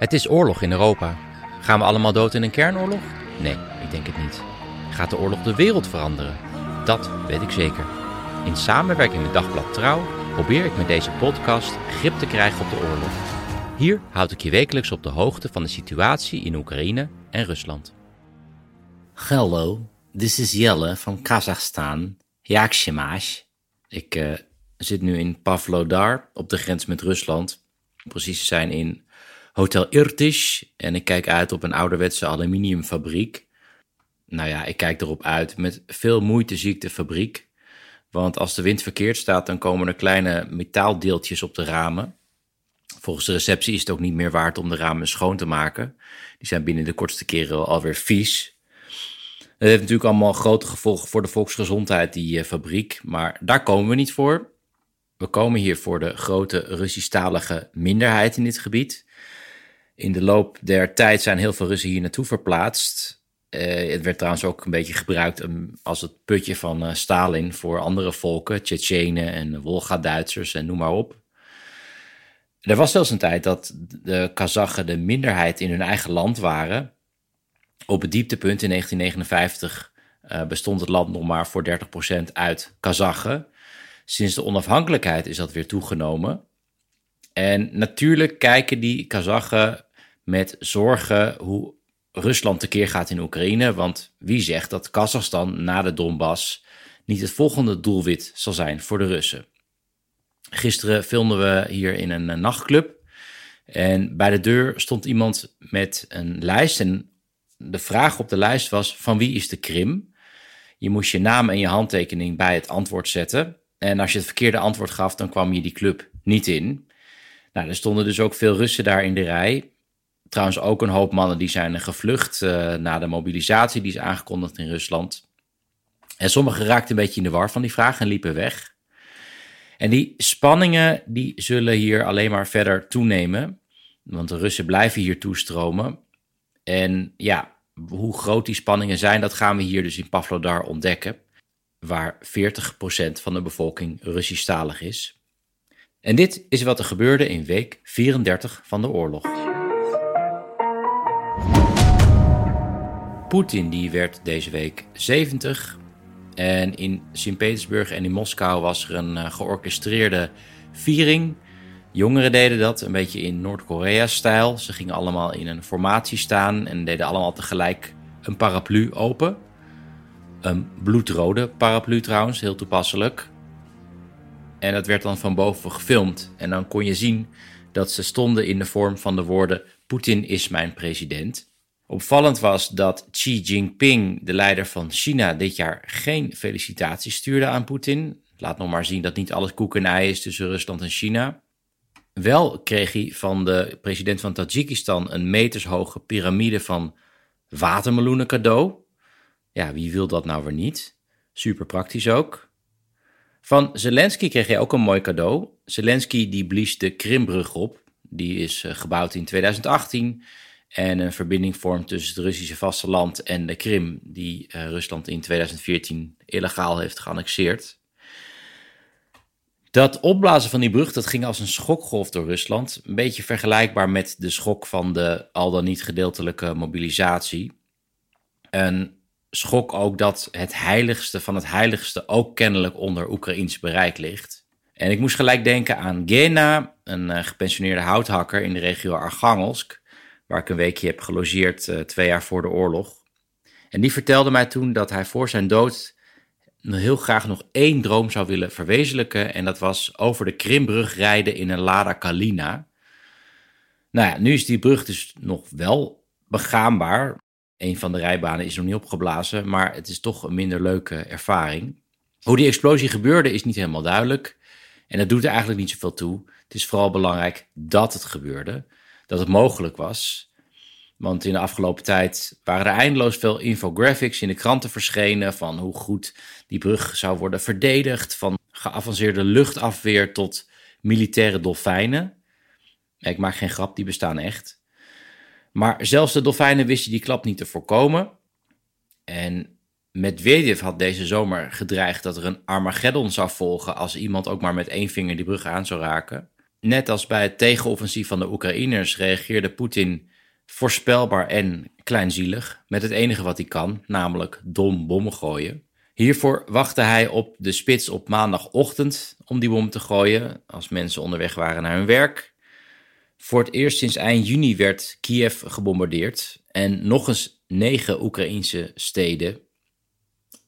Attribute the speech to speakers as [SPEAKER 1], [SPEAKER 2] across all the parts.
[SPEAKER 1] Het is oorlog in Europa. Gaan we allemaal dood in een kernoorlog? Nee, ik denk het niet. Gaat de oorlog de wereld veranderen? Dat weet ik zeker. In samenwerking met Dagblad Trouw probeer ik met deze podcast grip te krijgen op de oorlog. Hier houd ik je wekelijks op de hoogte van de situatie in Oekraïne en Rusland.
[SPEAKER 2] Hello, this is Jelle van Kazachstan. Yakshimash. Ik uh, zit nu in Pavlodar op de grens met Rusland. Precies zijn in Hotel Irtish en ik kijk uit op een ouderwetse aluminiumfabriek. Nou ja, ik kijk erop uit. Met veel moeite zie ik de fabriek. Want als de wind verkeerd staat, dan komen er kleine metaaldeeltjes op de ramen. Volgens de receptie is het ook niet meer waard om de ramen schoon te maken. Die zijn binnen de kortste keren alweer vies. Het heeft natuurlijk allemaal grote gevolgen voor de volksgezondheid, die uh, fabriek. Maar daar komen we niet voor. We komen hier voor de grote Russisch-talige minderheid in dit gebied. In de loop der tijd zijn heel veel Russen hier naartoe verplaatst. Uh, het werd trouwens ook een beetje gebruikt um, als het putje van uh, Stalin voor andere volken, Tsjetsjenen en Wolga-Duitsers en noem maar op. Er was zelfs een tijd dat de Kazachen de minderheid in hun eigen land waren. Op het dieptepunt in 1959 uh, bestond het land nog maar voor 30% uit Kazachen. Sinds de onafhankelijkheid is dat weer toegenomen. En natuurlijk kijken die Kazachen met zorgen hoe Rusland tekeer gaat in Oekraïne. Want wie zegt dat Kazachstan na de Donbass niet het volgende doelwit zal zijn voor de Russen? Gisteren filmden we hier in een nachtclub. En bij de deur stond iemand met een lijst. En de vraag op de lijst was: van wie is de Krim? Je moest je naam en je handtekening bij het antwoord zetten. En als je het verkeerde antwoord gaf, dan kwam je die club niet in. Nou, er stonden dus ook veel Russen daar in de rij. Trouwens ook een hoop mannen die zijn gevlucht uh, na de mobilisatie die is aangekondigd in Rusland. En sommigen raakten een beetje in de war van die vraag en liepen weg. En die spanningen die zullen hier alleen maar verder toenemen. Want de Russen blijven hier toestromen. En ja, hoe groot die spanningen zijn, dat gaan we hier dus in Pavlodar ontdekken. Waar 40% van de bevolking Russisch-talig is. En dit is wat er gebeurde in week 34 van de oorlog. Poetin die werd deze week 70. En in Sint-Petersburg en in Moskou was er een uh, georchestreerde viering. Jongeren deden dat een beetje in Noord-Korea-stijl. Ze gingen allemaal in een formatie staan en deden allemaal tegelijk een paraplu open. Een bloedrode paraplu trouwens, heel toepasselijk. En dat werd dan van boven gefilmd. En dan kon je zien dat ze stonden in de vorm van de woorden: Poetin is mijn president. Opvallend was dat Xi Jinping, de leider van China, dit jaar geen felicitaties stuurde aan Poetin. Laat nog maar zien dat niet alles koek en ei is tussen Rusland en China. Wel kreeg hij van de president van Tajikistan een metershoge piramide van watermeloenen cadeau. Ja, wie wil dat nou weer niet? Super praktisch ook. Van Zelensky kreeg hij ook een mooi cadeau. Zelensky die blies de Krimbrug op. Die is eh, gebouwd in 2018 en een verbinding vormt tussen het Russische vasteland en de Krim, die uh, Rusland in 2014 illegaal heeft geannexeerd. Dat opblazen van die brug dat ging als een schokgolf door Rusland. Een beetje vergelijkbaar met de schok van de al dan niet gedeeltelijke mobilisatie. Een schok ook dat het heiligste van het heiligste ook kennelijk onder Oekraïns bereik ligt. En ik moest gelijk denken aan Gena, een uh, gepensioneerde houthakker in de regio Archangelsk waar ik een weekje heb gelogeerd uh, twee jaar voor de oorlog. En die vertelde mij toen dat hij voor zijn dood heel graag nog één droom zou willen verwezenlijken. En dat was over de Krimbrug rijden in een Lada Kalina. Nou ja, nu is die brug dus nog wel begaanbaar. Een van de rijbanen is nog niet opgeblazen, maar het is toch een minder leuke ervaring. Hoe die explosie gebeurde is niet helemaal duidelijk. En dat doet er eigenlijk niet zoveel toe. Het is vooral belangrijk dat het gebeurde, dat het mogelijk was. Want in de afgelopen tijd waren er eindeloos veel infographics in de kranten verschenen van hoe goed die brug zou worden verdedigd, van geavanceerde luchtafweer tot militaire dolfijnen. Ik maak geen grap, die bestaan echt. Maar zelfs de dolfijnen wisten die klap niet te voorkomen. En Medvedev had deze zomer gedreigd dat er een Armageddon zou volgen als iemand ook maar met één vinger die brug aan zou raken. Net als bij het tegenoffensief van de Oekraïners reageerde Poetin voorspelbaar en kleinzielig met het enige wat hij kan, namelijk dom bommen gooien. Hiervoor wachtte hij op de spits op maandagochtend om die bom te gooien als mensen onderweg waren naar hun werk. Voor het eerst sinds eind juni werd Kiev gebombardeerd en nog eens negen Oekraïnse steden.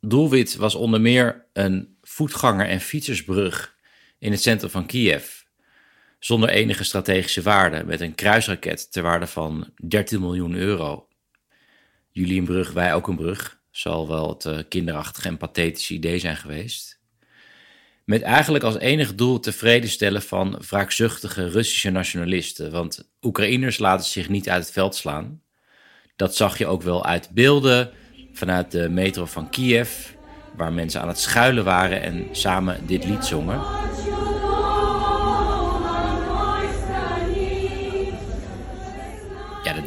[SPEAKER 2] Doelwit was onder meer een voetganger- en fietsersbrug in het centrum van Kiev zonder enige strategische waarde, met een kruisraket ter waarde van 13 miljoen euro. Jullie een brug, wij ook een brug, zal wel het uh, kinderachtige en pathetische idee zijn geweest. Met eigenlijk als enig doel tevreden stellen van wraakzuchtige Russische nationalisten, want Oekraïners laten zich niet uit het veld slaan. Dat zag je ook wel uit beelden vanuit de metro van Kiev, waar mensen aan het schuilen waren en samen dit lied zongen.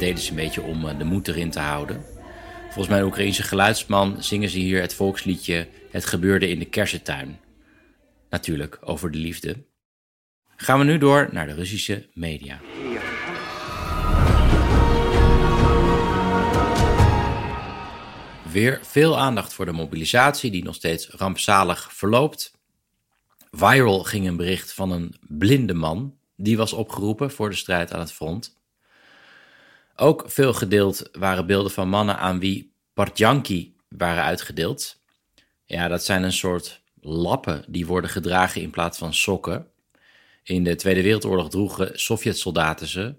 [SPEAKER 2] Deden ze een beetje om eh, de moed erin te houden. Volgens mijn Oekraïense geluidsman zingen ze hier het volksliedje Het gebeurde in de kersentuin. Natuurlijk over de liefde. Gaan we nu door naar de Russische media. Weer veel aandacht voor de mobilisatie, die nog steeds rampzalig verloopt. Viral ging een bericht van een blinde man, die was opgeroepen voor de strijd aan het front. Ook veel gedeeld waren beelden van mannen aan wie partjanki waren uitgedeeld. Ja, dat zijn een soort lappen die worden gedragen in plaats van sokken. In de Tweede Wereldoorlog droegen Sovjet-soldaten ze.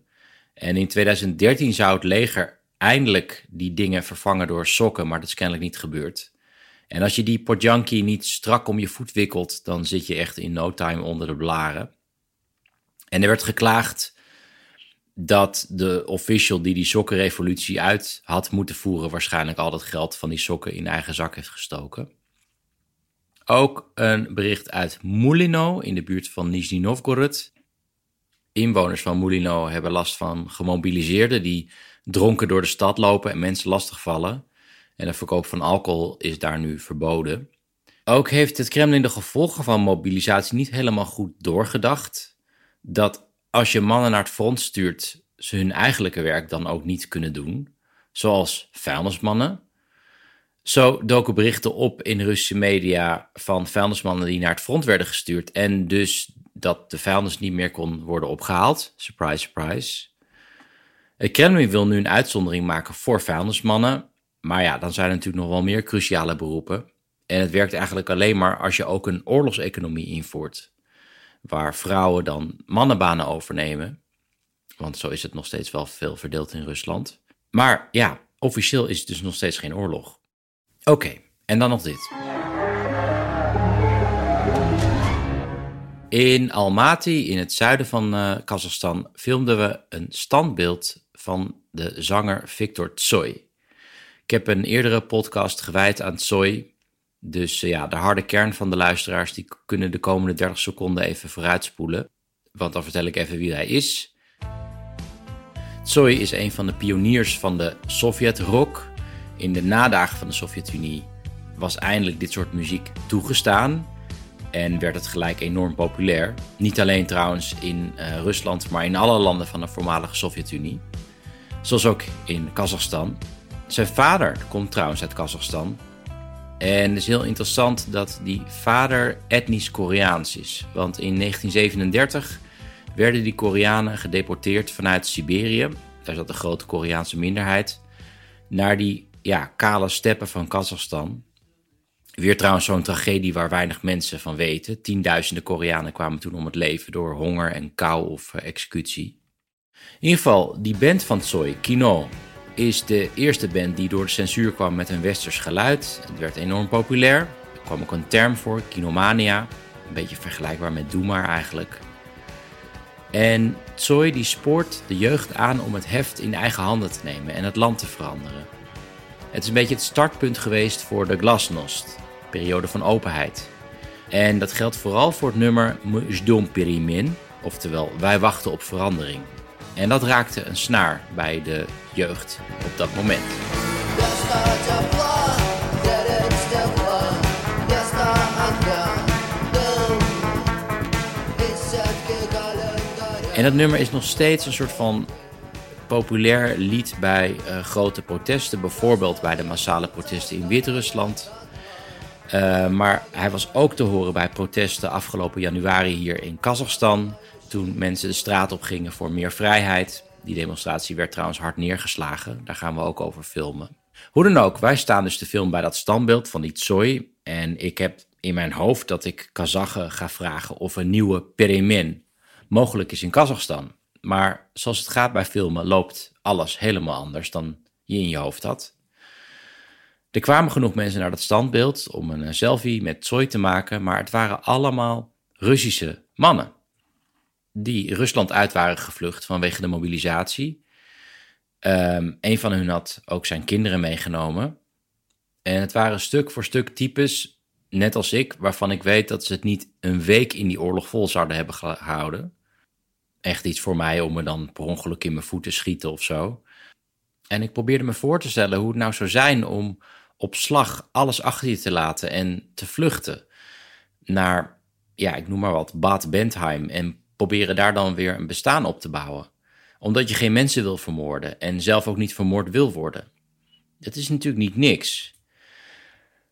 [SPEAKER 2] En in 2013 zou het leger eindelijk die dingen vervangen door sokken, maar dat is kennelijk niet gebeurd. En als je die podjanki niet strak om je voet wikkelt, dan zit je echt in no time onder de blaren. En er werd geklaagd dat de official die die sokkenrevolutie uit had moeten voeren, waarschijnlijk al dat geld van die sokken in eigen zak heeft gestoken. Ook een bericht uit Mulino in de buurt van Nizhny Novgorod. Inwoners van Mulino hebben last van gemobiliseerden die dronken door de stad lopen en mensen lastigvallen. En de verkoop van alcohol is daar nu verboden. Ook heeft het Kremlin de gevolgen van mobilisatie niet helemaal goed doorgedacht. Dat als je mannen naar het front stuurt, ze hun eigenlijke werk dan ook niet kunnen doen, zoals vuilnismannen. Zo doken berichten op in Russische media van vuilnismannen die naar het front werden gestuurd en dus dat de vuilnis niet meer kon worden opgehaald. Surprise, surprise. Het Kremlin wil nu een uitzondering maken voor vuilnismannen, maar ja, dan zijn er natuurlijk nog wel meer cruciale beroepen. En het werkt eigenlijk alleen maar als je ook een oorlogseconomie invoert waar vrouwen dan mannenbanen overnemen. Want zo is het nog steeds wel veel verdeeld in Rusland. Maar ja, officieel is het dus nog steeds geen oorlog. Oké, en dan nog dit. In Almaty, in het zuiden van uh, Kazachstan, filmden we een standbeeld van de zanger Victor Tsoi. Ik heb een eerdere podcast gewijd aan Tsoi, dus eh, ja, de harde kern van de luisteraars die kunnen de komende 30 seconden even vooruitspoelen. Want dan vertel ik even wie hij is. Tsoi is een van de pioniers van de Sovjet-rock. In de nadagen van de Sovjet-Unie was eindelijk dit soort muziek toegestaan. En werd het gelijk enorm populair. Niet alleen trouwens in uh, Rusland, maar in alle landen van de voormalige Sovjet-Unie. Zoals ook in Kazachstan. Zijn vader komt trouwens uit Kazachstan. En het is heel interessant dat die vader etnisch Koreaans is. Want in 1937 werden die Koreanen gedeporteerd vanuit Siberië. Daar zat een grote Koreaanse minderheid. Naar die ja, kale steppen van Kazachstan. Weer trouwens zo'n tragedie waar weinig mensen van weten. Tienduizenden Koreanen kwamen toen om het leven door honger en kou of uh, executie. In ieder geval, die band van Tsoi, Kino, is de eerste band die door de censuur kwam met een westers geluid. Het werd enorm populair. kwam ook een term voor, kinomania. Een beetje vergelijkbaar met Doe maar eigenlijk. En Tsoi die spoort de jeugd aan om het heft in eigen handen te nemen en het land te veranderen. Het is een beetje het startpunt geweest voor de glasnost, periode van openheid. En dat geldt vooral voor het nummer Mjdom Perimin, oftewel Wij wachten op verandering. En dat raakte een snaar bij de jeugd op dat moment. En dat nummer is nog steeds een soort van populair lied bij uh, grote protesten, bijvoorbeeld bij de massale protesten in Wit-Rusland. Uh, maar hij was ook te horen bij protesten afgelopen januari hier in Kazachstan, toen mensen de straat op gingen voor meer vrijheid. Die demonstratie werd trouwens hard neergeslagen, daar gaan we ook over filmen. Hoe dan ook, wij staan dus te filmen bij dat standbeeld van die Tsoi. En ik heb in mijn hoofd dat ik Kazachen ga vragen of een nieuwe Peremin mogelijk is in Kazachstan. Maar zoals het gaat bij filmen, loopt alles helemaal anders dan je in je hoofd had. Er kwamen genoeg mensen naar dat standbeeld om een selfie met Tsoi te maken, maar het waren allemaal Russische mannen. Die Rusland uit waren gevlucht vanwege de mobilisatie. Um, een van hen had ook zijn kinderen meegenomen. En het waren stuk voor stuk types, net als ik, waarvan ik weet dat ze het niet een week in die oorlog vol zouden hebben gehouden echt iets voor mij om me dan per ongeluk in mijn voet te schieten of zo. En ik probeerde me voor te stellen hoe het nou zou zijn om op slag alles achter je te laten en te vluchten naar, ja, ik noem maar wat, Bad Bentheim en proberen daar dan weer een bestaan op te bouwen. Omdat je geen mensen wil vermoorden en zelf ook niet vermoord wil worden. Dat is natuurlijk niet niks.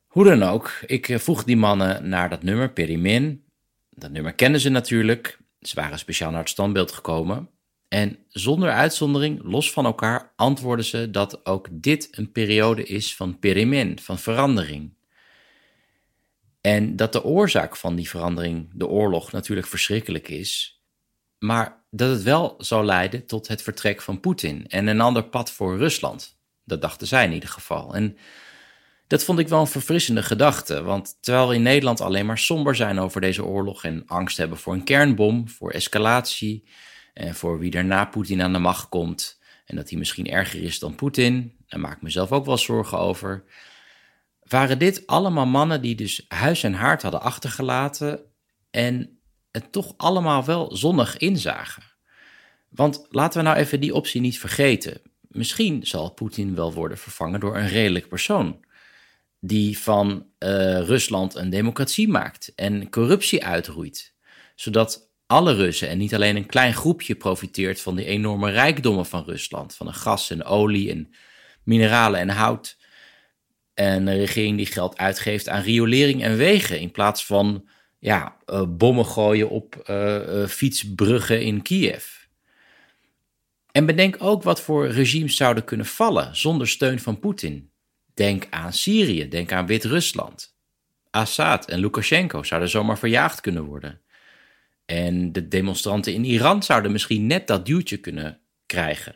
[SPEAKER 2] Hoe dan ook, ik eh, voeg die mannen naar dat nummer, Perimin. Dat nummer kennen ze natuurlijk. Ze waren speciaal naar het standbeeld gekomen. En zonder uitzondering, los van elkaar, antwoorden ze dat ook dit een periode is van perimen, van verandering. En dat de oorzaak van die verandering, de oorlog, natuurlijk verschrikkelijk is. Maar dat het wel zou leiden tot het vertrek van Poetin en een ander pad voor Rusland. Dat dachten zij in ieder geval. En dat vond ik wel een verfrissende gedachte, want terwijl we in Nederland alleen maar somber zijn over deze oorlog en angst hebben voor een kernbom, voor escalatie en voor wie er na Poetin aan de macht komt en dat hij misschien erger is dan Poetin, daar maak ik mezelf ook wel zorgen over, waren dit allemaal mannen die dus huis en haard hadden achtergelaten en het toch allemaal wel zonnig inzagen. Want laten we nou even die optie niet vergeten. Misschien zal Poetin wel worden vervangen door een redelijk persoon die van uh, Rusland een democratie maakt en corruptie uitroeit. Zodat alle Russen en niet alleen een klein groepje profiteert van die enorme rijkdommen van Rusland. Van de gas en olie en mineralen en hout. En een regering die geld uitgeeft aan riolering en wegen in plaats van ja, uh, bommen gooien op uh, fietsbruggen in Kiev. En bedenk ook wat voor regimes zouden kunnen vallen zonder steun van Poetin. Denk aan Syrië, denk aan Wit-Rusland. Assad en Lukashenko zouden zomaar verjaagd kunnen worden. En de demonstranten in Iran zouden misschien net dat duwtje kunnen krijgen.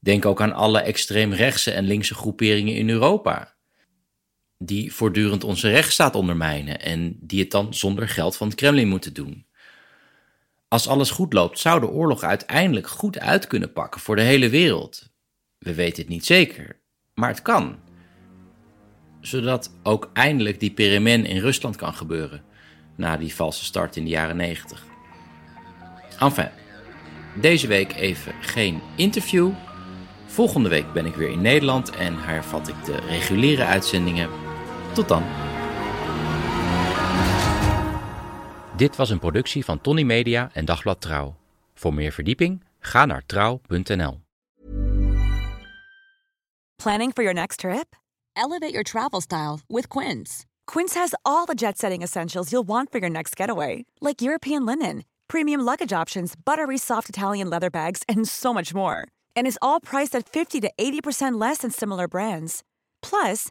[SPEAKER 2] Denk ook aan alle extreemrechtse en linkse groeperingen in Europa, die voortdurend onze rechtsstaat ondermijnen en die het dan zonder geld van het Kremlin moeten doen. Als alles goed loopt, zou de oorlog uiteindelijk goed uit kunnen pakken voor de hele wereld. We weten het niet zeker, maar het kan zodat ook eindelijk die perimen in Rusland kan gebeuren na die valse start in de jaren 90. Enfin, deze week even geen interview. Volgende week ben ik weer in Nederland en hervat ik de reguliere uitzendingen. Tot dan.
[SPEAKER 1] Dit was een productie van Tony Media en Dagblad Trouw. Voor meer verdieping ga naar trouw.nl.
[SPEAKER 3] Planning for your next trip? Elevate your travel style with Quince. Quince has all the jet setting essentials you'll want for your next getaway, like European linen, premium luggage options, buttery soft Italian leather bags, and so much more. And is all priced at 50 to 80% less than similar brands. Plus,